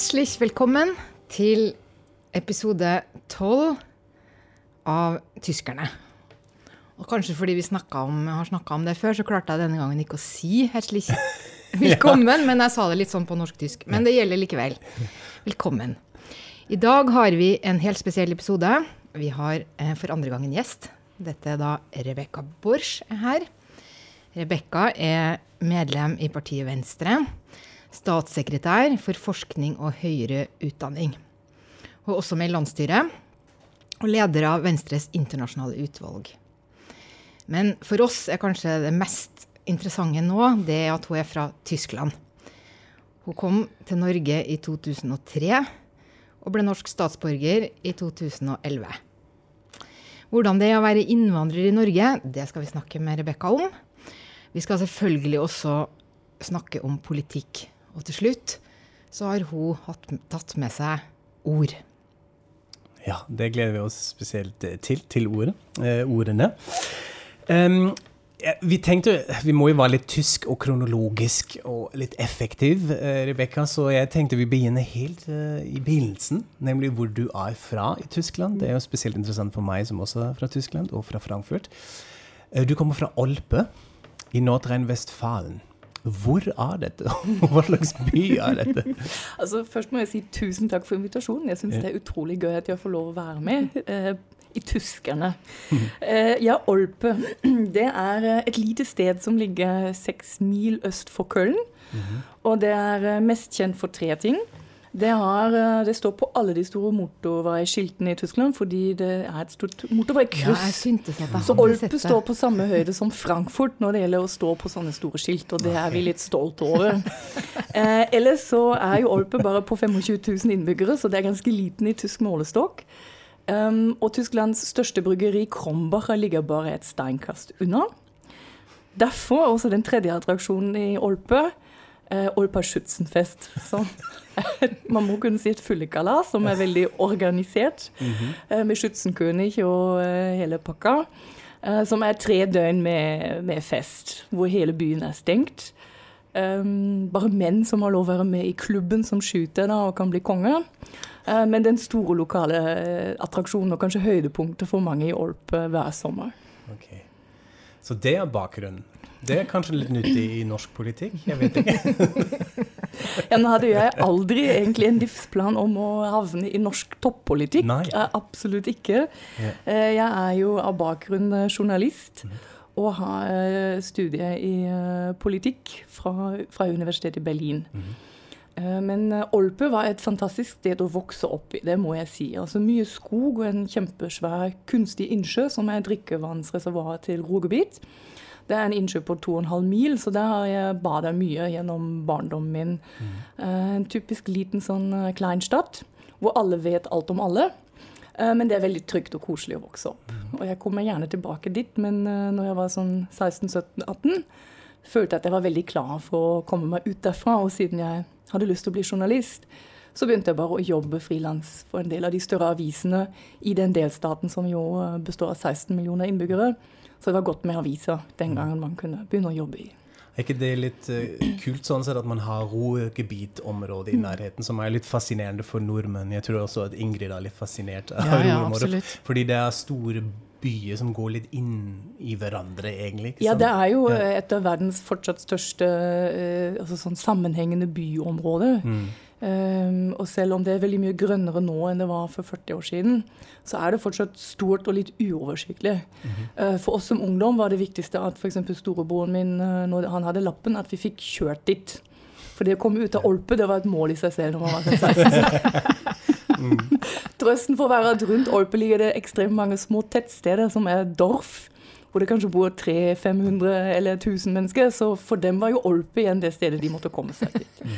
Herzlich velkommen til episode tolv av Tyskerne. Og kanskje fordi vi om, har snakka om det før, så klarte jeg denne gangen ikke å si 'hjertelig velkommen, men jeg sa det litt sånn på norsk-tysk. Men det gjelder likevel. Velkommen. I dag har vi en helt spesiell episode. Vi har eh, for andre gang en gjest. Dette er da Rebekka Borsch her. Rebekka er medlem i partiet Venstre statssekretær for forskning og høyere utdanning. Hun er også med i landsstyret og leder av Venstres internasjonale utvalg. Men for oss er kanskje det mest interessante nå det at hun er fra Tyskland. Hun kom til Norge i 2003 og ble norsk statsborger i 2011. Hvordan det er å være innvandrer i Norge, det skal vi snakke med Rebekka om. Vi skal selvfølgelig også snakke om politikk og til slutt så har hun hatt, tatt med seg ord. Ja, det gleder vi oss spesielt eh, til, til ordet, eh, ordene. Um, vi tenkte vi må jo være litt tysk og kronologisk og litt effektiv, uh, Rebekka. Så jeg tenkte vi begynner helt uh, i begynnelsen, nemlig hvor du er fra i Tyskland. Det er jo spesielt interessant for meg som også er fra Tyskland, og fra Frankfurt. Uh, du kommer fra Olpe i Nordrhein-Westfalen. Hvor er dette? Hva slags by er dette? altså, først må jeg si tusen takk for invitasjonen. Jeg syns det er utrolig gøy at jeg får lov å være med. Eh, I Tyskerne. Eh, ja, Olpe. Det er eh, et lite sted som ligger seks mil øst for Köln. Mm -hmm. Og det er eh, mest kjent for tre ting. Det, har, eh, det, står på alle de store motorveiskiltene i Tyskland, fordi det er et stort motorveikryss. Ja, så Olpe står på samme høyde som Frankfurt når det gjelder å stå på sånne store skilt, og det er vi litt stolte over. eh, ellers så er jo Olpe bare på 25 000 innbyggere, så det er ganske liten i tysk målestokk. Um, og Tysklands største bryggeri, Krombacher, ligger bare et steinkast unna. Derfor også den tredje attraksjonen i Olpe Olpa Schützenfest. Som man må kunne si et fullekalas som er veldig organisert, mm -hmm. eh, med Schützenkönig og eh, hele pakka. Eh, som er tre døgn med, med, fest, hvor hele byen er stengt. Um, bare menn som har lov å være med i klubben som skyter da, og kan bli konge. Uh, men den store lokale attraksjonen og kanskje høydepunktet for mange i Olp uh, hver sommer. Okay. Så det er bakgrunnen? Det er kanskje litt nyttig i norsk politikk? Jeg vet ikke. ja, nå hadde jeg aldri egentlig en livsplan om å havne i norsk toppolitikk. Nei. Absolutt ikke. Ja. Eh, jeg er jo av bakgrunn eh, journalist. Mm. Og har eh, studie i politikk fra, fra Universitetet i Berlin. Mm. Men Olpe var et fantastisk sted å vokse opp i, det må jeg si. Altså Mye skog og en kjempesvær kunstig innsjø som er drikkevannsreservoaret til Rogebiet. Det er en innsjø på 2,5 mil, så der har jeg bada mye gjennom barndommen min. Mm. Uh, en typisk liten sånn uh, kleinstadt hvor alle vet alt om alle. Uh, men det er veldig trygt og koselig å vokse opp. Mm. Og jeg kommer gjerne tilbake dit, men når jeg var sånn 16-17-18, følte jeg at jeg var veldig klar for å komme meg ut derfra. Og siden jeg hadde lyst til å bli journalist, så begynte jeg bare å jobbe frilans for en del av de større avisene i den delstaten som jo består av 16 millioner innbyggere. Så det var godt med aviser den gangen man kunne begynne å jobbe i. Er ikke det litt uh, kult sånn sett at man har rogebitområdet i mm. nærheten, som er litt fascinerende for nordmenn? Jeg tror også at Ingrid er litt fascinert av ja, ja, Fordi det er store byer som går litt inn i hverandre, egentlig. Ja, det er jo et av verdens fortsatt største uh, altså sånn sammenhengende byområder. Mm. Um, og selv om det er veldig mye grønnere nå enn det var for 40 år siden, så er det fortsatt stort og litt uoversiktlig. Mm -hmm. uh, for oss som ungdom var det viktigste at f.eks. storebroren min, uh, når han hadde lappen, at vi fikk kjørt dit. For det å komme ut av Olpe, det var et mål i seg selv når man var 16. mm. Trøsten for å være at rundt Olpe ligger det ekstremt mange små tettsteder som er Dorf hvor det kanskje bor 300-500 eller 1000 mennesker. Så for dem var jo Olpe igjen det stedet de måtte komme seg til. Mm.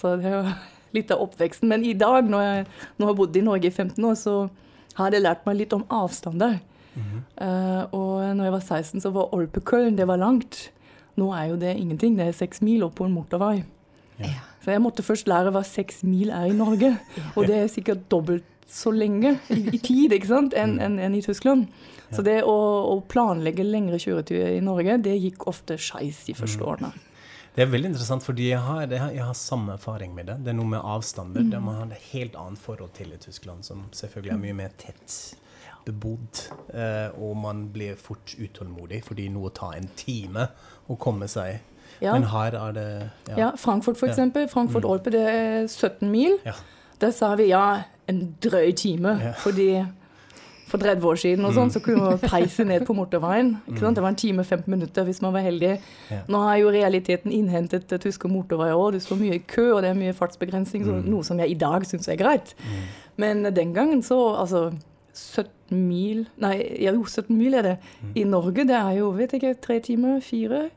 Så det var litt av oppveksten. Men i dag, når jeg nå har bodd i Norge i 15 år, så har det lært meg litt om avstander. Mm -hmm. uh, og når jeg var 16, så var Olpekøllen det var langt. Nå er jo det ingenting. Det er seks mil opp på en motorvei. Ja. Så jeg måtte først lære hva seks mil er i Norge. Og det er sikkert dobbelt så lenge i, i tid ikke sant, enn mm. en, en i Tyskland. Så det å, å planlegge lengre kjøreturer i Norge, det gikk ofte skeis de første mm. årene. Det er veldig interessant, fordi jeg har, jeg har, jeg har samme erfaring med det. Det er noe med avstander. Mm. Man har et helt annet forhold til i Tyskland, som selvfølgelig er mye mer tett bebodd. Eh, og man blir fort utålmodig, fordi noe tar en time å komme seg. Ja. Men her er det Ja, Frankfurt for eksempel. Frankfurt-Olpe, det er 17 mil. Ja. Der sa vi ja, en drøy time. Ja. Fordi for 30 år siden og sånn, så kunne man peise ned på motorveien. Ikke sant? Det var en time og 15 minutter hvis man var heldig. Ja. Nå har jo realiteten innhentet tyske motorveier òg. Du står mye i kø, og det er mye fartsbegrensning, så noe som jeg i dag syns er greit. Men den gangen så Altså 17 mil Nei, ja, jo, 17 mil er det. I Norge det er jo vet ikke, tre timer, fire.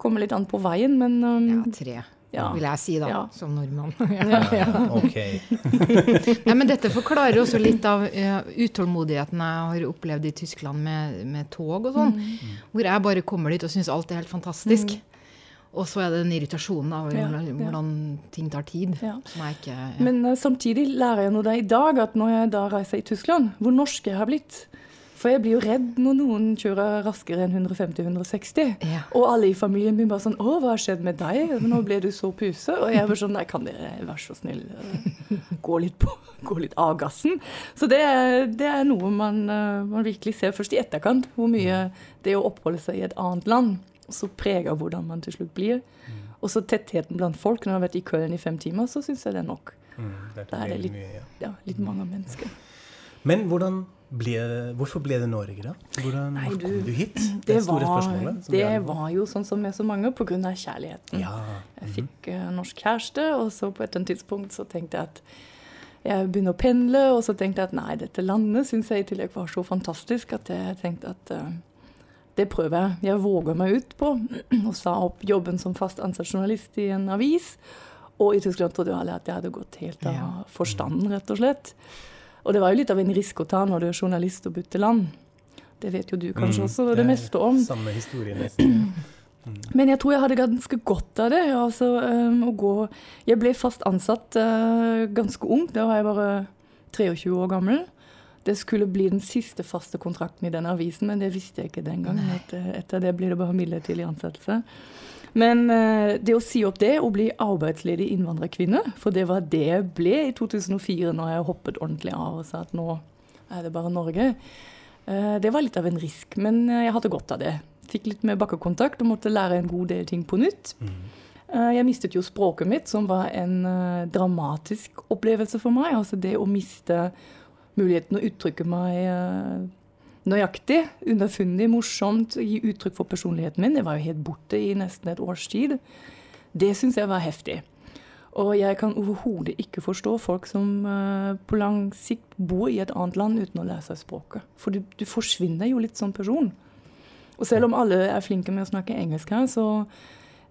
Kommer litt an på veien, men um, Ja, tre, Ja. vil jeg si da, Ja. som nordmann. Ja, ok. Nei, men dette forklarer også litt av uh, utålmodigheten jeg har opplevd i Tyskland med, med tog og sånn. Mm. Hvor jeg bare kommer dit og syns alt er helt fantastisk. Og så er det den irritasjonen av Ja, hvordan, ja. hvordan ting tar tid. Ja. Ikke ja. Men uh, samtidig lærer jeg noe da i dag, at når jeg da reiser i Tyskland, hvor norsk jeg har blitt For jeg blir jo redd når noen kjører raskere enn 150-160. Ja. Og alle i familien min bare sånn 'Å, hva har skjedd med deg? Nå ble du så puse.' Og jeg bare sånn 'Nei, kan dere være så snill eh, gå litt, på, gå litt av gassen?' Så det er, det er noe man, eh, man virkelig ser først i etterkant, hvor mye det å oppholde seg i et annet land så preger hvordan man til slutt blir. Og så tettheten blant folk. Når jeg har vært i Köln i fem timer, så syns jeg det er nok. Mm, det Da er det veldig litt- mye, ja. Ja, litt mange mennesker. Men hvordan ble, hvorfor ble det Norge, da? Hvordan Nei, du, kom du hit? Det, Det store var, spørsmålet. det var jo sånn som med så mange, av kjærligheten. Ja. Jeg fikk eh, norsk kjæreste, og så på et eller annet tidspunkt så tenkte jeg at jeg begynner å pendle, og så tenkte jeg at nei, dette landet syns jeg i tillegg var så fantastisk at jeg tenkte at uh, det prøver jeg. Jeg våger meg ut på. Og sa opp jobben som fast ansatt journalist i en avis. Og i Tyskland trodde jo alle at jeg hadde gått helt av forstanden, rett og slett. Og det var jo litt av en risk å ta når du er journalist og bytter land. Det vet jo du kanskje Mm, også det det meste om. Samme historie, nesten. Men jeg tror jeg hadde ganske godt av det. Altså, um, å gå Jeg ble fast ansatt uh, ganske ung. Da var jeg bare 23 år gammel. Det skulle bli den siste faste kontrakten i den avisen, men det visste jeg ikke den gangen. Etter, etter det blir det bare midlertidig ansettelse. Men uh, det å si opp det og bli arbeidsledig innvandrerkvinne, for det var det jeg ble i 2004 når jeg hoppet ordentlig av og sa at nå er det bare Norge, uh, det var litt av en risk. Men uh, jeg hadde godt av det. Fikk litt mer bakkekontakt og måtte lære en god del ting på nytt. Eh, Jeg mistet jo språket mitt, som var en eh, dramatisk opplevelse for meg. Altså det å miste muligheten å uttrykke meg eh, nøyaktig, underfundig, morsomt, gi uttrykk for personligheten min. Det var jo helt borte i nesten et års tid. Det syns jeg var heftig. Og jeg kan overhodet ikke forstå folk som eh, på lang sikt bor i et annet land uten å lære språket. For du, du forsvinner jo litt som person. Og selv om alle er flinke med å snakke engelsk her, så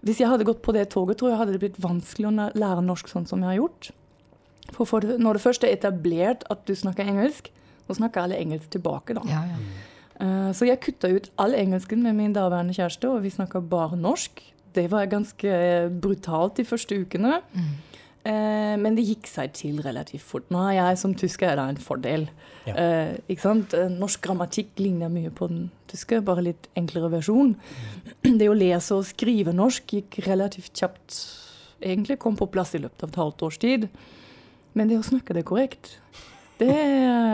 hvis jeg hadde gått på det toget, tror jeg hadde det blitt vanskelig å lære norsk sånn som jeg har gjort. For, for når det først er etablert at du snakker engelsk, så snakker alle engelsk tilbake, da. Ja, ja. Eh, så jeg kutta ut all engelsken med min daværende kjæreste, og vi snakka bare norsk. Det var ganske brutalt de første ukene. Mm. men det gikk seg til relativt fort. Nå har jeg som tysker er da en fordel. Ja. Eh, ikke sant? Eh, Norsk grammatikk ligner mye på den tyske, bare litt enklere versjon. Det å lese og skrive norsk gikk relativt kjapt. Egentlig kom på plass i løpet av et halvt års tid. Men det å snakke det korrekt det,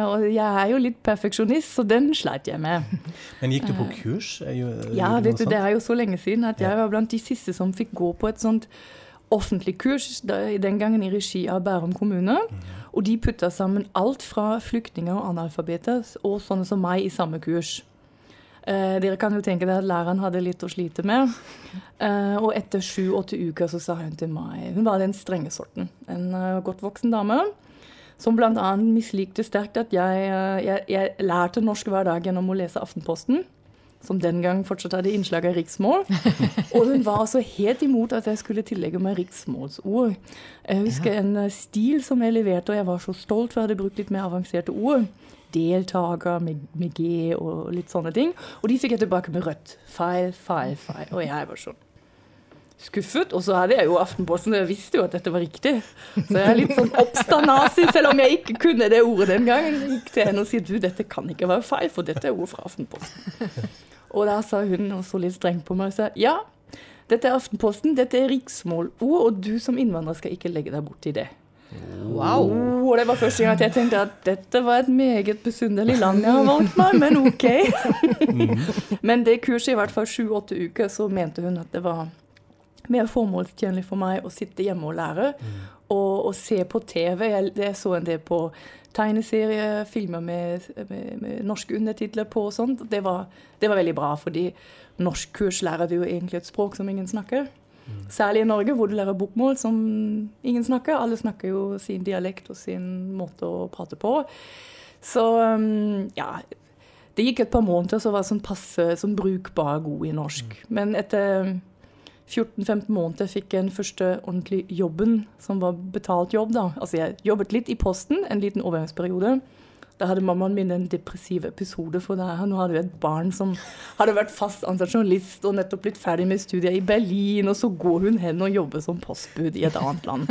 og Jeg er jo litt perfeksjonist, så den sleit jeg med. Men gikk du på kurs? Er jo- Ja, vet du, det er jo så lenge siden at jeg var blant de siste som fikk gå på et sånt offentlig kurs, den gangen i regi av Bærum kommune. Og de putta sammen alt fra flyktninger og analfabeter og sånne som meg i samme kurs. Eh, dere kan jo tenke dere at læreren hadde litt å slite med. Eh, og etter sju-åtte uker så sa hun til meg Hun var den strenge sorten. En eh, godt voksen dame. Som bl.a. mislikte sterkt at jeg, eh, jeg, jeg lærte norsk hver dag gjennom å lese Aftenposten. Som den gang fortsatt hadde innslag av riksmål. Og hun var altså helt imot at jeg skulle tillegge meg riksmålsord. Jeg husker en eh, stil som jeg leverte, og jeg var så stolt for jeg hadde brukt litt mer avanserte ord. Deltaker med, med G og litt sånne ting. Og de fikk jeg tilbake med rødt. Feil, feil, feil. Og jeg var sånn skuffet. Og så hadde jeg jo Aftenposten, og jeg visste jo at dette var riktig. Så jeg er litt sånn oppstandasi, selv om jeg ikke kunne det ordet den gangen. Jeg Gikk til henne og sa du, dette kan ikke være feil, for dette er ord fra Aftenposten. Og da sa hun og så litt strengt på meg og sa ja, Dette er Aftenposten, dette er riksmålord, og du som innvandrer skal ikke legge deg borti det. Wow. wow. og det var første gang at jeg tenkte at dette var et meget besynderlig land jeg har valgt meg, men ok. men det kurset, i hvert fall sju-åtte uker, så mente hun at det var mer formålstjenlig for meg å sitte hjemme og lære. Og, og se på TV. Jeg, jeg så en del på tegneserier, filmer med, med, med norske undertitler på og sånt. Det var, det var veldig bra, fordi norskkurs lærer du jo egentlig et språk som ingen snakker. Særlig i Norge, hvor du lærer bokmål som ingen snakker. Alle snakker jo sin dialekt og sin måte å prate på. Så um, ja Det gikk et par måneder, så var jeg sånn passe sånn brukbar god i norsk. Men etter 14-15 måneder fikk jeg den første ordentlige jobben, som var betalt jobb. da. Altså Jeg jobbet litt i Posten, en liten overgangsperiode. Da hadde mammaen min en depressiv episode, for der, nå hadde hun et barn som hadde vært fast ansatt journalist og nettopp blitt ferdig med studier i Berlin, og så går hun hen og jobber som postbud i et annet land.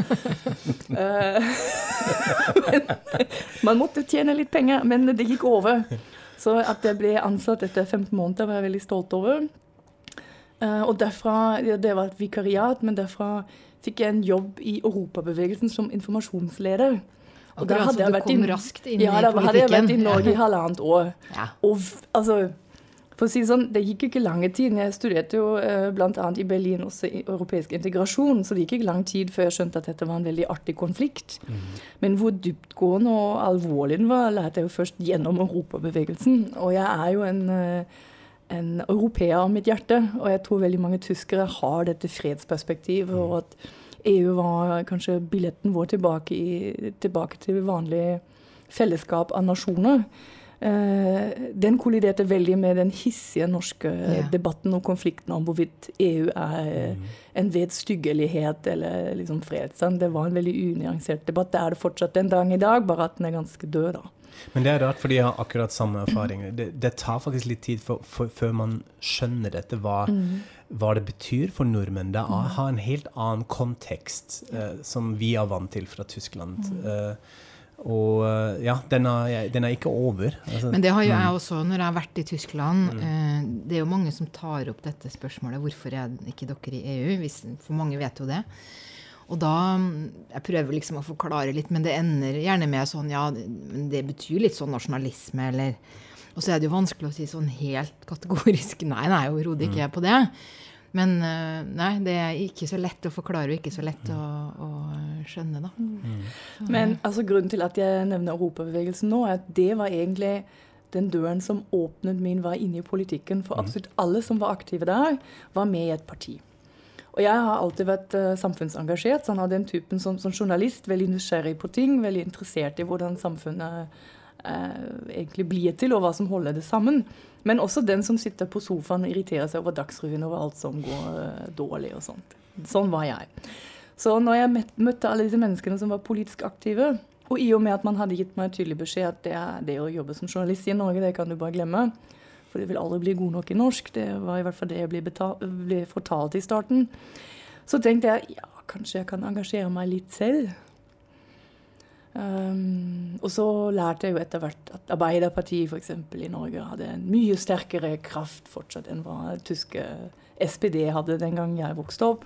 men, man måtte tjene litt penger, men det gikk over. Så at jeg ble ansatt etter 15 måneder, var jeg veldig stolt over. Uh, og derfra, Det var et vikariat, men derfra fikk jeg en jobb i Europabevegelsen som informasjonsleder. Og da hadde jeg vært inn, raskt inn ja, i da hadde jeg vært i Norge i halvannet år. Ja. Og altså, for å si det sånn, Det gikk ikke lange tid. Jeg studerte jo eh, bl.a. i Berlin også i europeisk integrasjon, så det gikk ikke lang tid før jeg skjønte at dette var en veldig artig konflikt. Men hvor dyptgående og alvorlig den var, lærte jeg jo først gjennom europabevegelsen. Og jeg er jo en, eh, en europeer av mitt hjerte, og jeg tror veldig mange tyskere har dette fredsperspektivet. og at EU var kanskje billetten vår tilbake, i, tilbake til vanlig fellesskap av nasjoner. Eh, den kolliderte veldig med den hissige norske Ja. debatten og konflikten om hvorvidt EU er mm. en vedstyggelighet eller liksom fredsstand. Det var en veldig unyansert debatt. Det er det fortsatt den dag i dag, bare at den er ganske død, da. Men det er rart, fordi jeg har akkurat samme erfaring. Det, det tar faktisk litt tid for, for, før man skjønner dette, hva, hva det betyr for nordmenn. Det er- har en helt annen kontekst eh, som vi er vant til fra Tyskland. Eh, og eh, ja, den er, den er ikke over. Altså, Men det har jo jeg også når jeg har vært i Tyskland. Eh, det er jo mange som tar opp dette spørsmålet hvorfor er ikke dere i EU? Hvis, for mange vet jo det. Og da mm, Jeg prøver liksom å forklare litt, men det ender gjerne med sånn Ja, det- men det betyr litt sånn nasjonalisme, eller Og så er det jo vanskelig å si sånn helt kategorisk nei, nei, overhodet ikke jeg på det. Men eh, nei, det er ikke så lett å forklare og ikke så lett å, å skjønne, da. Men altså, grunnen til at jeg nevner europabevegelsen nå, er at det var egentlig den døren som åpnet min vei inn i politikken. For absolutt alle som var aktive der, var med i et parti. Og jeg har alltid vært eh, samfunnsengasjert. sånn av den typen som, som journalist. Veldig nysgjerrig på ting, veldig interessert i hvordan samfunnet eh, egentlig blir til, og hva som holder det sammen. Men også den som sitter på sofaen og irriterer seg over Dagsrevyen over alt som går eh, dårlig og sånt. Sånn var jeg. Så når jeg møtte alle disse menneskene som var politisk aktive, og i og med at man hadde gitt meg tydelig beskjed at det, det å jobbe som journalist i Norge, det kan du bare glemme, for du vil aldri bli god nok i norsk, det var i hvert fall det jeg ble, ble fortalt i starten, så tenkte jeg ja, kanskje jeg kan engasjere meg litt selv. Um, og så lærte jeg jo etter hvert at Arbeiderpartiet eksempel, i Norge hadde en mye sterkere kraft fortsatt enn hva tyske SPD hadde den gang jeg vokste opp.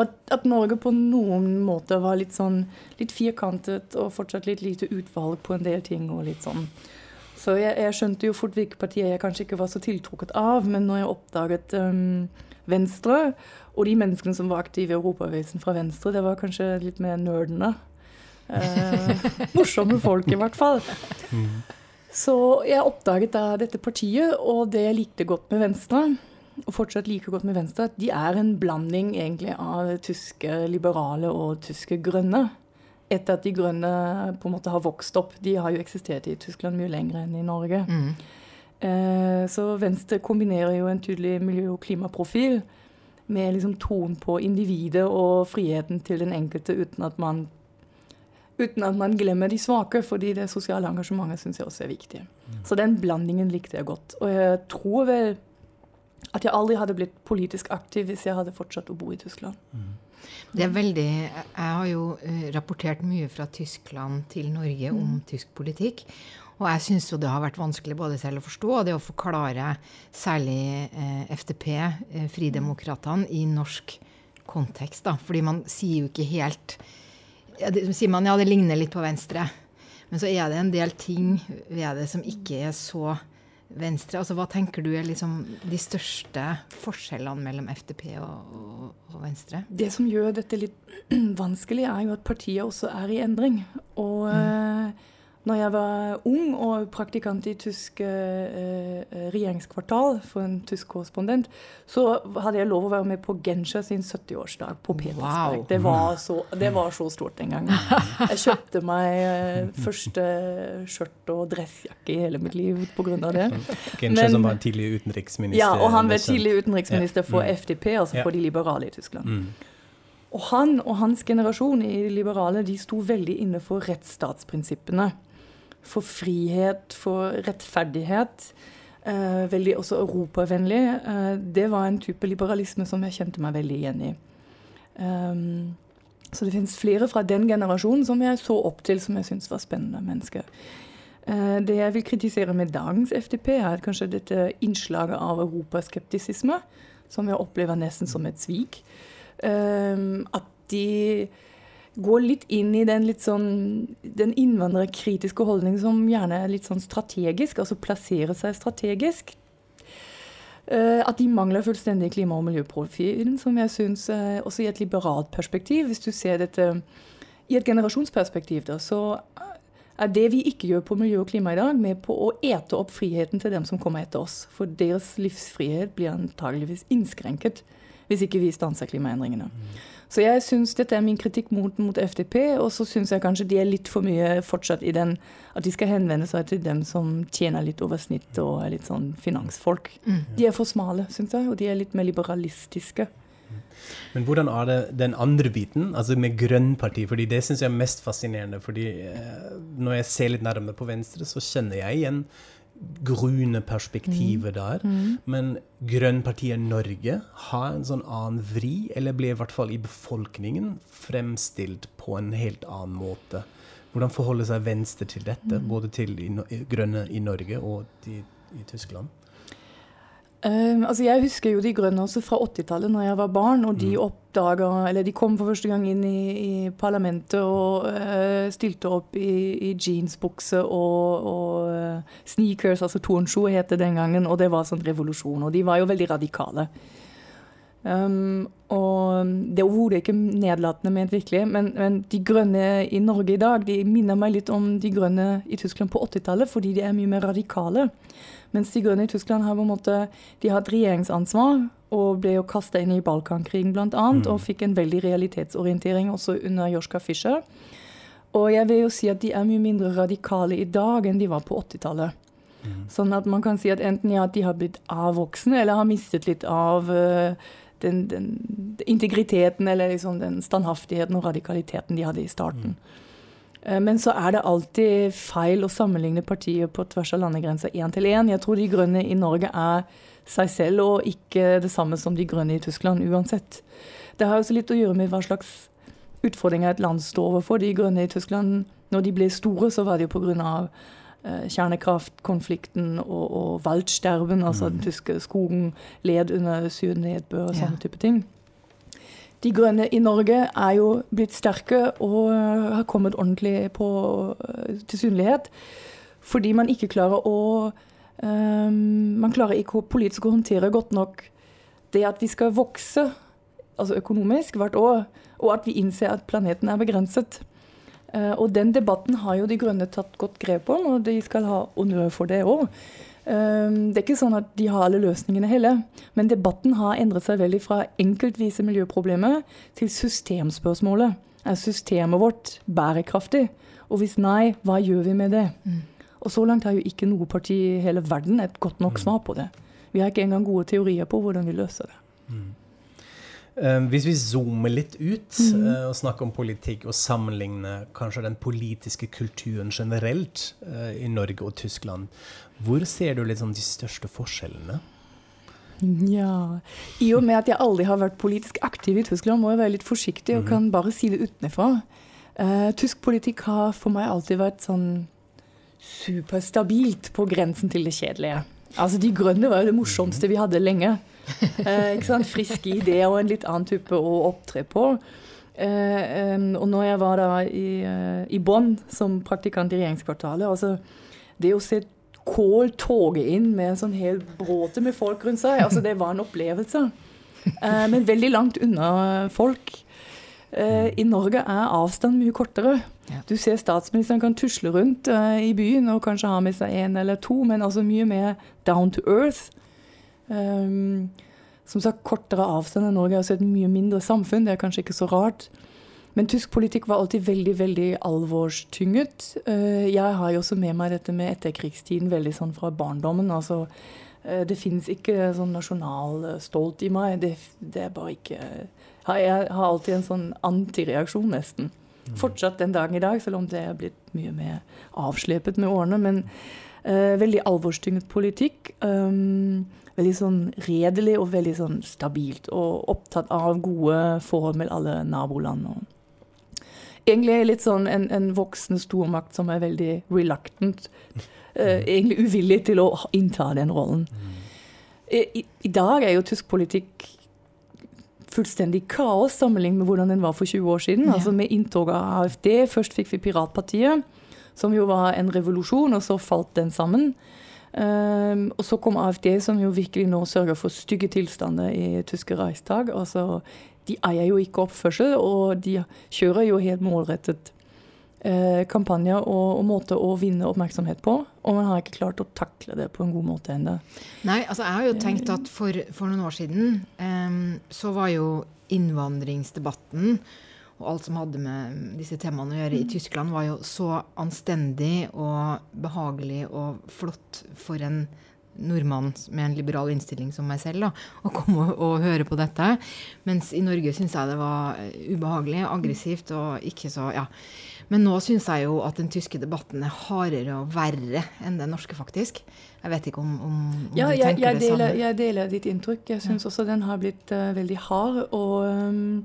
Og at Norge på noen måter var litt sånn litt firkantet og fortsatt litt lite utvalg på en del ting. og litt sånn. Så jeg, jeg skjønte jo fort hvilke partier jeg kanskje ikke var så tiltrukket av. Men når jeg oppdaget um, Venstre, og de menneskene som var aktive i Europabevegelsen fra Venstre, det var kanskje litt mer nerdene. Eh, morsomme folk, i hvert fall. Så jeg oppdaget da dette partiet, og det jeg likte godt med Venstre, og fortsatt liker godt med Venstre, at de er en blanding egentlig av tyske liberale og tyske grønne. Etter at de grønne på en måte har vokst opp. De har jo eksistert i Tyskland mye lenger enn i Norge. Eh, så Venstre kombinerer jo en tydelig miljø- og klimaprofil med liksom troen på individet og friheten til den enkelte uten at man Uten at man glemmer de svake, fordi det sosiale engasjementet syns jeg også er viktig. Så den blandingen likte jeg godt. Og jeg tror vel at jeg aldri hadde blitt politisk aktiv hvis jeg hadde fortsatt å bo i Tyskland. Det er veldig Jeg har jo uh, rapportert mye fra Tyskland til Norge mm. om tysk politikk. Og jeg syns jo det har vært vanskelig både selv å forstå og det å forklare særlig eh, FDP, eh, Fridemokratene, i norsk kontekst. da. Fordi man sier jo ikke helt ja, det, sier man ja, det ligner litt på Venstre. Men så er det en del ting ved det som ikke er så Venstre. Altså, hva tenker du er liksom de største forskjellene mellom FDP og, og, og, Venstre? Det som gjør dette litt vanskelig, er jo at partiet også er i endring. Og mm. Når jeg var ung og praktikant i tysk eh, eh regjeringskvartal for en tysk korrespondent, så hadde jeg lov å være med på Genscher sin 70-årsdag på Petersberg. Wow. Det, var så, det, var så, stort den gangen. Jeg kjøpte meg eh, første skjørt og dressjakke i hele mitt liv pga. det. Genscher som var tidlig utenriksminister? Ja, og han var tidlig utenriksminister for mm. FDP, altså for de liberale i Tyskland. Mm. Og han og hans generasjon i liberale de sto veldig inne for rettsstatsprinsippene for frihet, for rettferdighet. Eh, veldig også europavennlig. Eh, det var en type liberalisme som jeg kjente meg veldig igjen i. Um, så det finnes flere fra den generasjonen som jeg så opp til, som jeg syntes var spennende mennesker. Eh, det jeg vil kritisere med dagens FDP, er kanskje dette innslaget av europaskeptisisme, som jeg opplever nesten som et svik. Um, at de gå litt inn i den litt sånn den innvandrerkritiske holdningen som gjerne er litt sånn strategisk, altså plassere seg strategisk. Uh, at de mangler fullstendig klima- og miljøprofilen, som jeg syns uh, også i et liberalt perspektiv, hvis du ser dette i et generasjonsperspektiv, da, så er det vi ikke gjør på miljø og klima i dag, med på å ete opp friheten til dem som kommer etter oss. For deres livsfrihet blir antageligvis innskrenket hvis ikke vi stanser klimaendringene. Mm. Så jeg syns dette er min kritikk mot, mot FDP, og så syns jeg kanskje de er litt for mye fortsatt i den at de skal henvende seg til dem som tjener litt over snittet og er litt sånn finansfolk. Mm. De er for smale, syns jeg, og de er litt mer liberalistiske. Men hvordan er det den andre biten, altså med grønnparti? fordi Det syns jeg er mest fascinerende. fordi eh, Når jeg ser litt nærmere på Venstre, så kjenner jeg igjen grune perspektivet mm. der. Mm. Men Grønnpartiet Norge har en sånn annen vri, eller blir i hvert fall i befolkningen fremstilt på en helt annen måte. Hvordan forholder seg Venstre til dette, mm. både til grønne i Norge og de, i Tyskland? Uh, altså jeg husker jo De grønne også fra 80-tallet, når jeg var barn. og De mm. oppdaga, eller de kom for første gang inn i, i parlamentet og uh, stilte opp i, i jeansbukse og, og uh, sneakers, altså tornsko het det den gangen. Og det var sånn revolusjon. Og de var jo veldig radikale. Um, og det er overhodet ikke nedlatende ment, virkelig. Men, men, de grønne i Norge i dag de minner meg litt om de grønne i Tyskland på 80-tallet, fordi de er mye mer radikale. Mens de grønne i Tyskland har på en måte, de har et regjeringsansvar og ble jo kasta inn i Balkankrigen bl.a. Mm. og fikk en veldig realitetsorientering også under Joschka Fischer. Og jeg vil jo si at de er mye mindre radikale i dag enn de var på 80-tallet. Mm. Sånn at man kan si at enten ja, at de har blitt avvoksne eller har mistet litt av uh, den, den, integriteten eller liksom den standhaftigheten og radikaliteten de hadde i starten. Mm. Eh, men så er det alltid feil å sammenligne partier på tvers av landegrenser én til én. Jeg tror de grønne i Norge er seg selv og ikke det samme som de grønne i Tyskland uansett. Det har også litt å gjøre med hva slags utfordringer et land står overfor. De grønne i Tyskland, når de ble store, så var det jo pga. Eh, kjernekraftkonflikten og, og waldsterben, altså den mm. tyske skogen led under nedbør og sånne ja. type ting. De Grønne i Norge er jo blitt sterke og har kommet ordentlig på, eh, til synlighet. Fordi man ikke klarer å um, Man klarer ikke politisk å håndtere godt nok det at vi skal vokse altså økonomisk hvert år, og at vi innser at planeten er begrenset. Uh, og den debatten har jo De Grønne tatt godt grep om, og de skal ha honnør for det òg. Ehm, det er ikke sånn at de har alle løsningene heller, men debatten har endret seg veldig fra enkeltvise miljøproblemer til systemspørsmålet. Er systemet vårt bærekraftig? Og hvis nei, hva gjør vi med det? Mm. Og så langt har jo ikke noe parti i hele verden et godt nok mm. svar på det. Vi har ikke engang gode teorier på hvordan vi løser det. Mm. Uh, hvis vi zoomer litt ut mm. uh, og snakker om politikk, og sammenligner kanskje den politiske kulturen generelt uh, i Norge og Tyskland, hvor ser du liksom de største forskjellene? Ja. I og med at jeg aldri har vært politisk aktiv i Tyskland, må jeg være litt forsiktig og kan bare si det utenfra. Uh, tysk politikk har for meg alltid vært sånn superstabilt på grensen til det kjedelige. Altså, De grønne var jo det morsomste vi hadde lenge. Uh, ikke sant? Friske ideer og en litt annen type å opptre på. Uh, um, og når jeg var da i, i Bonn som praktikant i regjeringskvartalet altså Det å se Kål toge inn med en sånn hel bråte med folk rundt seg. Altså, det var en opplevelse. Eh, men veldig langt unna folk. Eh, I Norge er avstanden mye kortere. Du ser statsministeren kan tusle rundt eh, i byen og kanskje ha med seg en eller to, men altså mye mer down to earth. Um, som sagt, kortere avstand enn Norge er altså et mye mindre samfunn. Det er kanskje ikke så rart. Men tysk politikk var alltid veldig veldig alvorstynget. Eh, jeg har jo også med meg dette med etterkrigstiden veldig sånn fra barndommen. altså eh, det fins ikke sånn nasjonal eh, stolt i meg. Det, det, er bare ikke Jeg har alltid en sånn antireaksjon, nesten. Mm. Fortsatt den dagen i dag, selv om det er blitt mye mer avslepet med årene. Men uh, veldig alvorstynget politikk. Um, veldig sånn redelig og veldig sånn stabilt. Og opptatt av gode forhold med alle naboland. og egentlig er litt sånn en, en voksen stormakt som er veldig reluctant. Uh, egentlig uvillig til å innta den rollen. I, I, dag er jo tysk politikk fullstendig kaos sammenlignet med hvordan den var for 20 år siden. Altså Med inntoget av AFD. Først fikk vi Piratpartiet, som jo var en revolusjon, og så falt den sammen. Um, og så kom AFD, som jo virkelig nå sørger for stygge tilstander i tyske Reichstag. Altså de eier jo ikke oppførsel, og de kjører jo helt målrettet eh, kampanjer og, og måter å vinne oppmerksomhet på. Og man har ikke klart å takle det på en god måte ennå. Nei, altså jeg har jo tenkt at for, for noen år siden eh, så var jo innvandringsdebatten og alt som hadde med disse temaene å gjøre i mm. Tyskland, var jo så anstendig og behagelig og flott for en nordmann med en liberal innstilling som meg selv da, å komme og, og høre på dette. Mens i Norge syns jeg det var eh, ubehagelig, aggressivt og ikke så ja. Men nå syns jeg jo at den tyske debatten er hardere og verre enn den norske, faktisk. Jeg vet ikke om, om, om ja, du tenker jeg det deler, samme? Jeg deler ditt inntrykk. Jeg syns ja. også den har blitt uh, veldig hard. og... Um,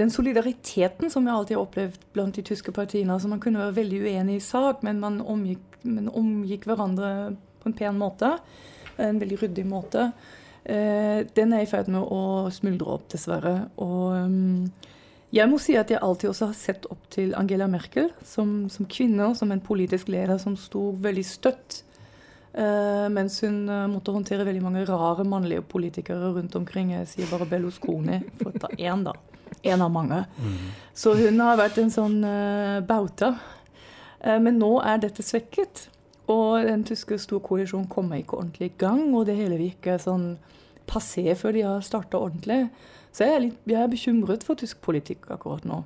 den solidariteten som jeg alltid har opplevd blant de tyske partiene. altså Man kunne være veldig uenig i sak, men man omgikk, man omgikk hverandre på en pen måte en veldig ryddig måte. Eh, den er i ferd med å smuldre opp, dessverre. Og um, jeg må si at jeg alltid også har sett opp til Angela Merkel som, som kvinne, som en politisk leder som sto veldig støtt. Uh, mens hun uh, måtte håndtere veldig mange rare mannlige politikere rundt omkring. Jeg sier bare Berlusconi, for å ta én, da. En av mange. Mm. Så hun har vært en sånn bauta. men nå er dette svekket. Og den tyske storkoalisjonen kommer ikke ordentlig i gang, og det hele virker sånn passé før de har starta ordentlig. Så jeg er, litt, jeg er, bekymret for tysk politikk akkurat nå.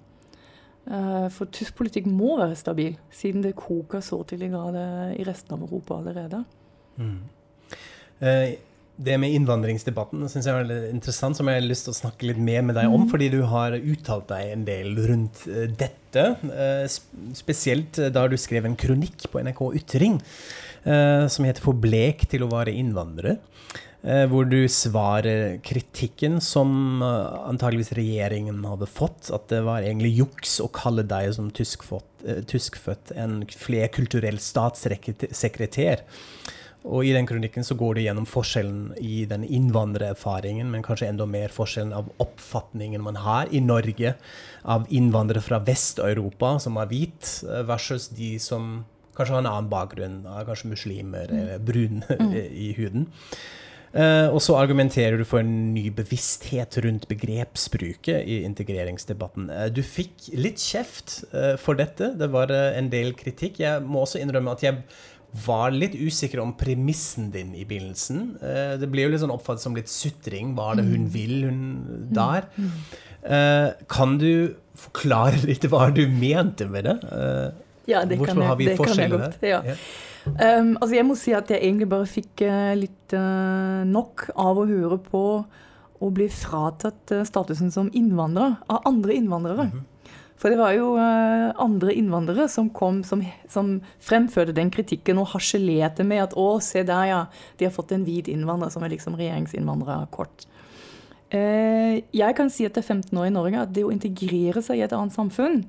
Uh, for tysk politikk må være stabil, siden det koker så til i grad i resten av Europa allerede. Mm. Uh, det med innvandringsdebatten synes jeg er veldig interessant, som jeg har lyst til å snakke litt mer med deg om, mm. fordi du har uttalt deg en del rundt uh, dette. Uh, spesielt uh, da du skrev en kronikk på NRK Ytring som heter 'For blek til å være innvandrer'. hvor du svarer kritikken som antageligvis regjeringen hadde fått, at det var egentlig juks å kalle deg som tyskfødt, tyskfødt en flerkulturell statssekretær. Og i den kronikken så går det gjennom forskjellen i den innvandrererfaringen, men kanskje enda mer forskjellen av oppfatningen man har i Norge av innvandrere fra Vest-Europa som er hvit, versus de som kanskje har en annen bakgrunn, kanskje muslimer mm. eller brun mm. i huden. Uh, og så argumenterer du for en ny bevissthet rundt begrepsbruket i integreringsdebatten. Uh, du fikk litt kjeft for dette. Det var en del kritikk. Jeg må også innrømme at jeg var litt usikker om premissen din i begynnelsen. Eh, det ble jo litt sånn oppfattet som litt sutring. Hva er det hun mm. vil, hun der? Mm. Eh, kan du forklare litt hva du mente med det? Eh, ja, det Hvorfor kan jeg, har vi det forskjeller der? Ja. ja. Um, altså jeg må si at jeg egentlig bare fikk litt uh, nok av å høre på å bli fratatt statusen som innvandrer av andre innvandrere. Mm -hmm. For det var jo uh, andre innvandrere som kom, som, som, fremførte den kritikken og harselerte med at å, se der, ja, de har fått en hvit innvandrer som er liksom regjeringsinnvandrer kort. Uh, jeg kan si etter 15 år i Norge at det å integrere seg i et annet samfunn,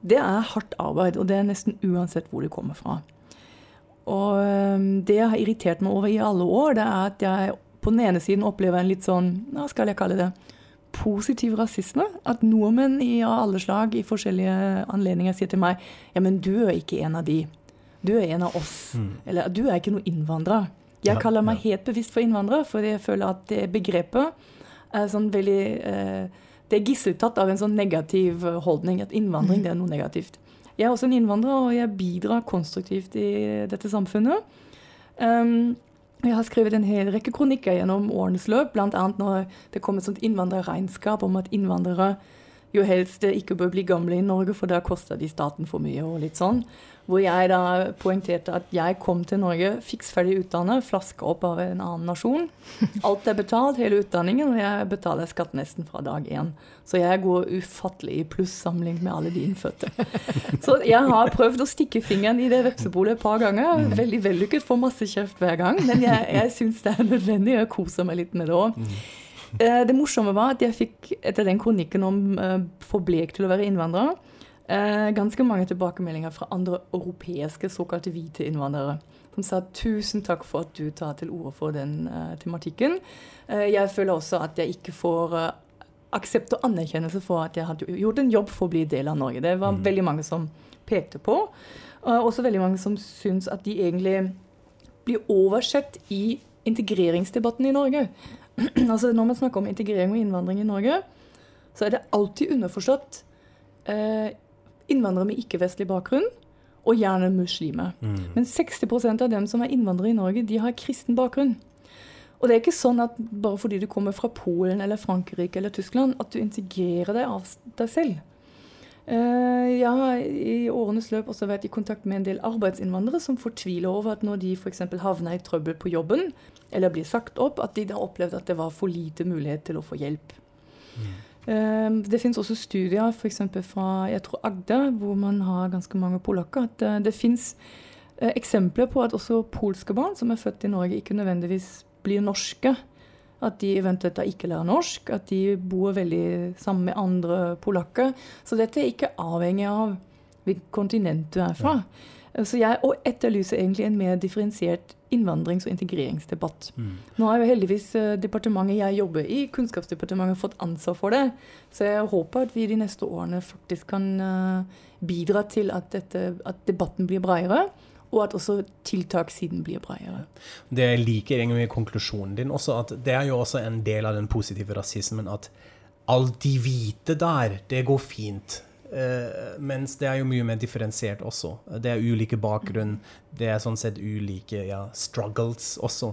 det er hardt arbeid, og det er nesten uansett hvor du kommer fra. Og um, det jeg har irritert meg over i alle år, det er at jeg på den ene siden opplever en litt sånn, hva skal jeg kalle det, positiv rasisme. At nordmenn i alle slag i forskjellige anledninger sier til meg ja, men du er ikke en av de. Du er en av oss. Mm. Eller du er ikke noen innvandrer. Jeg kaller meg helt bevisst for innvandrer, fordi jeg føler at det begrepet er sånn veldig eh, Det er gisseltatt av en sånn negativ holdning. At innvandring det er noe negativt. Jeg er også en innvandrer, og jeg bidrar konstruktivt i dette samfunnet. Um, jeg har skrevet en hel rekke kronikker gjennom årenes løp, bl.a. når det kom et sånt innvandrerregnskap om at innvandrere jo helst ikke bør bli gamle i Norge, for da koster de staten for mye. og litt sånn. Hvor jeg da poengterte at jeg kom til Norge fiks ferdig utdannet, flaska opp av en annen nasjon. Alt er betalt, hele utdanningen, og jeg betaler skatt nesten fra dag én. Så jeg går ufattelig i pluss sammenlignet med alle de innfødte. Så jeg har prøvd å stikke fingeren i det vepsebolet et par ganger. Veldig vellykket, får masse kjeft hver gang. Men jeg, jeg syns det er nødvendig, jeg koser meg litt med det òg. Eh, det morsomme var at jeg fikk, etter den kronikken om uh, for blek til å være innvandrer, uh, ganske mange tilbakemeldinger fra andre europeiske såkalte hvite innvandrere. Som sa tusen takk for at du tar til orde for den uh, tematikken. jeg føler også at jeg ikke får aksept og anerkjennelse for at jeg hadde gjort en jobb for å bli del av Norge. Det var mm. veldig mange som pekte på. Og også veldig mange som syns at de egentlig blir oversett i integreringsdebatten i Norge. altså Når man snakker om integrering og innvandring i Norge, så er det alltid underforstått eh, innvandrere med ikke-vestlig bakgrunn, og gjerne muslimer. Mm. Men 60% av dem som er innvandrere i Norge, de har kristen bakgrunn. Og det er ikke sånn at bare fordi du kommer fra Polen eller Frankrike eller Tyskland, at du integrerer deg av deg selv. Eh, jeg har i årenes løp også vært i kontakt med en del arbeidsinnvandrere som fortviler over at når de f.eks. havner i trøbbel på jobben, eller blir sagt opp, at de da opplevde at det var for lite mulighet til å få hjelp. Mm. Det finnes også studier f.eks. fra jeg tror Agder, hvor man har ganske mange polakker. at eh, Det fins eh, eksempler på at også polske barn som er født i Norge, ikke nødvendigvis blir norske. At de eventuelt ikke lærer norsk, at de bor veldig sammen med andre polakker. Så dette er ikke avhengig av hvilket kontinent du er fra. Så jeg etterlyser egentlig en mer differensiert innvandrings- og integreringsdebatt. Mm. Nå har jo heldigvis eh, departementet jeg jobber i, Kunnskapsdepartementet, fått ansvar for det. Så jeg håper at vi de neste årene faktisk kan eh, bidra til at, dette, at debatten blir bredere. Og at også tiltakssiden blir bredere. Det liker egentlig med konklusjonen din også, at det er jo også en del av den positive rasismen at alt de hvite der, det går fint. Uh, mens det er jo mye mer differensiert også. Det er ulike bakgrunn. Det er sånn sett ulike ja, struggles også.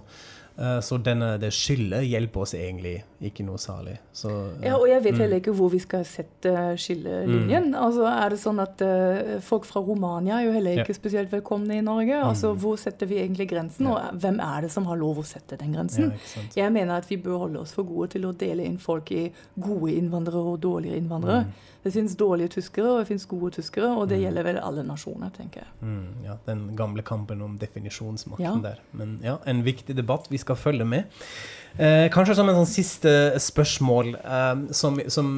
Uh, så denne, det skillet hjelper oss egentlig ikke noe særlig. Så, uh, ja, og jeg vet heller mm. ikke hvor vi skal sette skillelinjen. Mm. Altså, er det sånn at folk fra Romania er jo heller ikke ja. spesielt velkomne i Norge? Mm. Altså, Hvor setter vi egentlig grensen, ja. og hvem er det som har lov å sette den grensen? Ja, jeg mener at vi bør holde oss for gode til å dele inn folk i gode innvandrere og dårligere innvandrere. Mm. Det fins dårlige tyskere, og det fins gode tyskere, og det mm. gjelder vel alle nasjoner, tenker jeg. Mm, ja, Den gamle kampen om definisjonsmakten ja. der. Men ja, en viktig debatt vi skal følge med. Eh, kanskje som en sånn siste spørsmål eh, som, som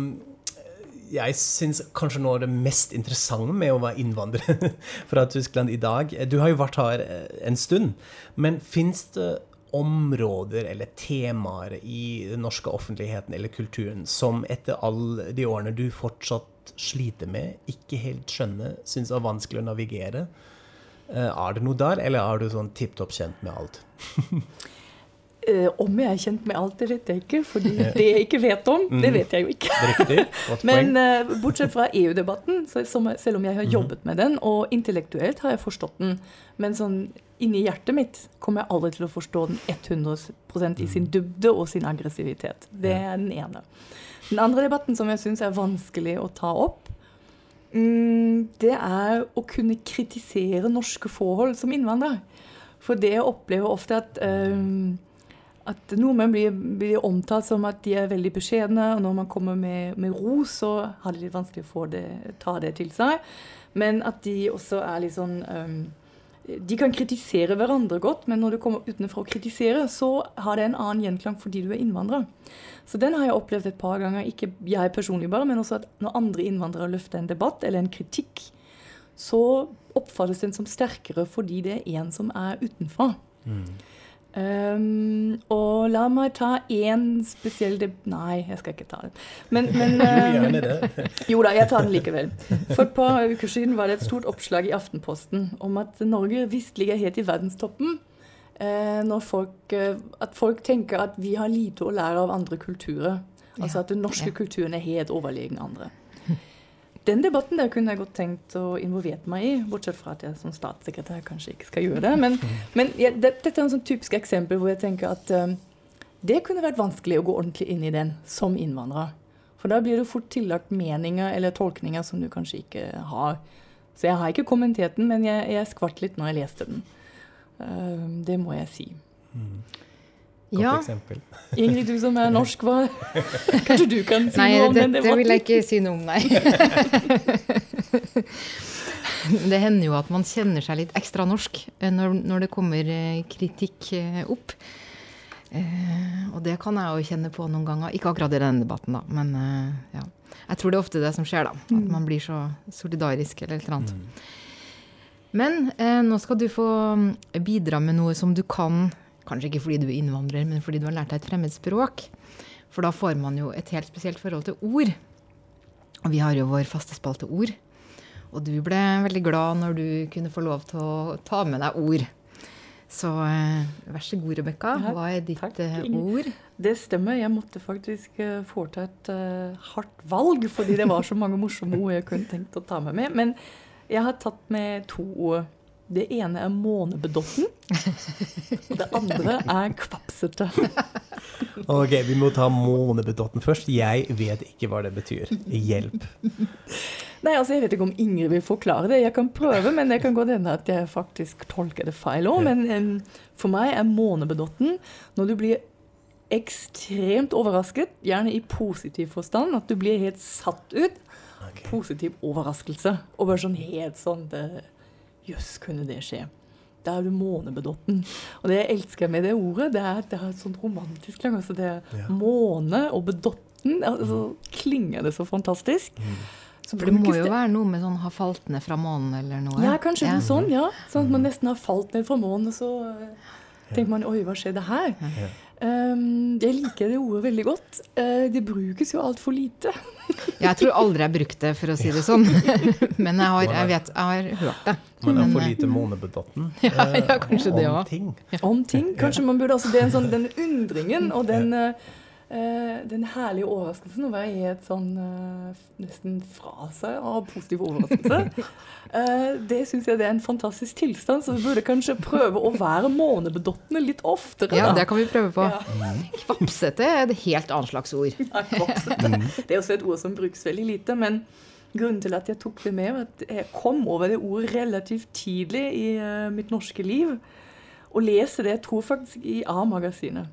jeg syns kanskje noe av det mest interessante med å være innvandrer fra Tyskland i dag Du har jo vært her eh, en stund, men fins det områder eller temaer i den norske offentligheten eller kulturen som etter alle de årene du fortsatt sliter med, ikke helt skjønner, syns er vanskelig å navigere? Eh, er det noe der, eller er du sånn tipp topp kjent med alt? Uh, om jeg er kjent med alt, det vet jeg ikke. For det jeg ikke vet om, det mhm. vet jeg jo ikke. Men uh, bortsett fra EU-debatten, selv om jeg har mhm. jobbet med den, og intellektuelt har jeg forstått den, men sånn inni hjertet mitt kommer jeg aldri til å forstå den 100% i sin dybde og sin aggressivitet. Det er den ene. Den andre debatten som jeg syns er vanskelig å ta opp, mm, det er å kunne kritisere norske forhold som innvandrer. For det jeg opplever ofte at um, at nordmenn blir, blir, omtalt som at de er veldig beskjedne, og når man kommer med, med ros, så har de litt vanskelig for å ta det til seg. Men at de også er litt sånn um, De kan kritisere hverandre godt, men når du kommer utenfra å kritisere, så har det en annen gjenklang fordi du er innvandrer. Så den har jeg opplevd et par ganger, ikke jeg personlig bare, men også at når andre innvandrere løfter en debatt eller en kritikk, så oppfattes den som sterkere fordi det er en som er utenfra. Mm. Um, og la meg ta én spesiell Nei, jeg skal ikke ta den. Men, men um, Jo da, jeg tar den likevel. For et par uker siden var det et stort oppslag i Aftenposten om at Norge visst ligger helt i verdenstoppen. Uh, når folk, uh, at folk tenker at vi har lite å lære av andre kulturer. Altså at den norske ja. kulturen er helt overlegen andre. Den debatten der kunne jeg godt tenkt å involvere meg i, bortsett fra at jeg som statssekretær kanskje ikke skal gjøre det. Men, men ja, det, dette er et sånn typisk eksempel hvor jeg tenker at um, det kunne vært vanskelig å gå ordentlig inn i den som innvandrer. For da blir det fort tillagt meninger eller tolkninger som du kanskje ikke har. Så jeg har ikke kommentert den, men jeg, jeg skvatt litt når jeg leste den. Uh, det må jeg si. Mm. Godt ja. eksempel. Ingrid, du som er norsk, hva Kanskje du kan si nei, noe om debatten? Nei, dette vil jeg ikke si noe om, nei. det hender jo at man kjenner seg litt ekstra norsk eh, når, når det kommer eh, kritikk eh, opp. og det kan jeg jo kjenne på noen ganger. Ikke akkurat i denne debatten, da, men ja. Jeg tror det er ofte det som skjer, da. At mm. man blir så solidarisk eller et eller annet. Mm. Men eh, nå skal du få mm, bidra med noe som du kan Kanskje ikke fordi du er innvandrer, men fordi du har lært deg et fremmed språk. For da får man jo et helt spesielt forhold til ord. Og vi har jo vår faste spalte ord. Og du ble veldig glad når du kunne få lov til å ta med deg ord. Så eh, vær så god, Rebekka. Hva er ditt takk. Eh, ord? Det stemmer. Jeg måtte faktisk uh, foreta et uh, hardt valg, fordi det var så mange morsomme ord jeg kunne tenkt å ta med meg. Men jeg har tatt med to ord det ene er månebedotten, og det andre er kvapsete. Ok, vi må ta månebedotten først. Jeg vet ikke hva det betyr. Hjelp. Nei, altså Jeg vet ikke om Ingrid vil forklare det. Jeg kan prøve, men det kan godt hende at jeg faktisk tolker det feil òg. Men um, for meg er månebedotten når du blir ekstremt overrasket, gjerne i positiv forstand, at du blir helt satt ut. Okay. Positiv overraskelse. Og bare sånn helt sånn det, Jøss, kunne det skje? Da er du månebedotten. Og det jeg elsker med det ordet, det er det er et sånt romantisk klang. Altså det er ja. måne og bedotten. Altså, mm. klinger det så fantastisk. Mm. Så For det må jo være noe med sånn ha falt ned fra månen eller noe? Ja, kanskje ja. sånn, ja. Sånn at man mm. nesten har falt ned fra månen, og så eh, tenker man oi, hva skjedde her? Ja. Um, jeg liker det ordet veldig godt. Uh, det brukes jo altfor lite. jeg tror aldri jeg har brukt det, for å si det sånn. Men jeg har, jeg vet, jeg har hørt det. Man er for lite månebedatten Ja, ja, om det. Om ting. Om ting. Kanskje man burde altså, det er en sånn, Den undringen og den den herlige overraskelsen å være helt sånn uh, nesten fra seg av positiv overraskelse. Uh, det syns jeg det er en fantastisk tilstand, så vi burde kanskje prøve å være månebedottende litt oftere. Ja, det kan vi prøve på. Ja. Kvapsete er et helt annet slags ord. Ja, det er også et ord som brukes veldig lite. men Grunnen til at jeg tok det med, var at jeg kom over det ordet relativt tidlig i mitt norske liv. Og leste det, jeg tror faktisk, i A-magasinet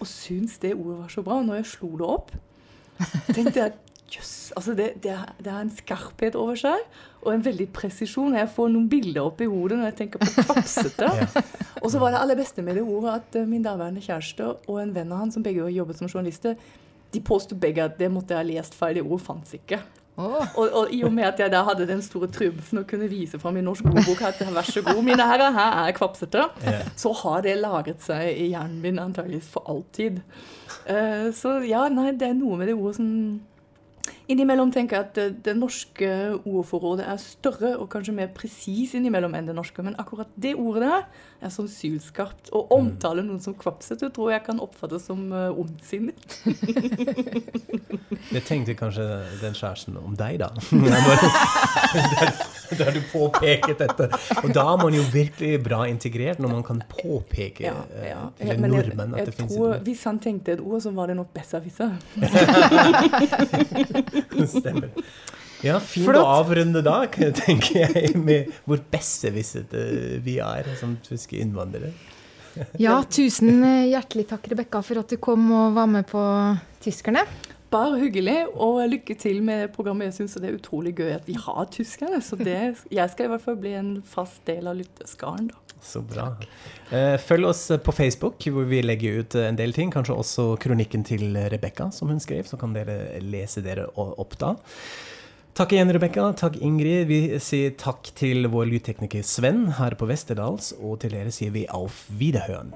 og syntes det ordet var så bra. Og Når jeg slo det opp, tenkte jeg jøss, altså det, det, det, har en skarphet over seg og en veldig presisjon. Jeg får noen bilder opp i hodet når jeg tenker på kvapsete. ja. Og så var det aller beste med det ordet at eh, min daværende kjæreste og en venn av han, som begge jobbet som journalister, de påsto begge at det måtte jeg ha lest feil. Det ordet fantes ikke. Oh. Og, og, i og med at jeg da hadde den store triumfen å kunne vise fram i norsk ordbok at vær så god, mine herrer, her er kvapsete, yeah. så har det lagret seg i hjernen min antageligvis for alltid. Uh, så ja, nei, det er noe med det ordet som Innimellom tenker jeg at det, det, norske ordforrådet er større og kanskje mer presis innimellom enn det norske, men akkurat det ordet der er sånn sylskarpt. Å omtale noen som kvapsete tror jeg kan oppfattes som uh, ondsinnet. det tenkte kanskje den kjæresten om deg, da. der, der, du påpeket dette. Og da er man jo virkelig bra integrert, når man kan påpeke ja, ja. Uh, til nordmenn at det fins et ord. Hvis han tenkte et ord, så var det nok besserwisser. Stemmer. Ja, fin Flott. å avrunde da, tenker jeg, med hvor besserwissete vi er som tyske innvandrere. Ja, tusen eh, hjertelig takk, Rebekka, for at du kom og var med på Tyskerne. Bare hyggelig, og lykke til med programmet. Jeg syns det er utrolig gøy at vi har tyskerne. Så det, jeg skal i hvert fall bli en fast del av lytterskaren, da. Så bra. Takk. følg oss på Facebook, hvor vi legger ut en del ting. Kanskje også kronikken til Rebekka, som hun skrev. Så kan dere lese dere opp da. Takk igjen, Rebekka. Takk, Ingrid. Vi sier takk til vår lydtekniker Sven her på Westerdals, og til dere sier vi auf Wiederhøen.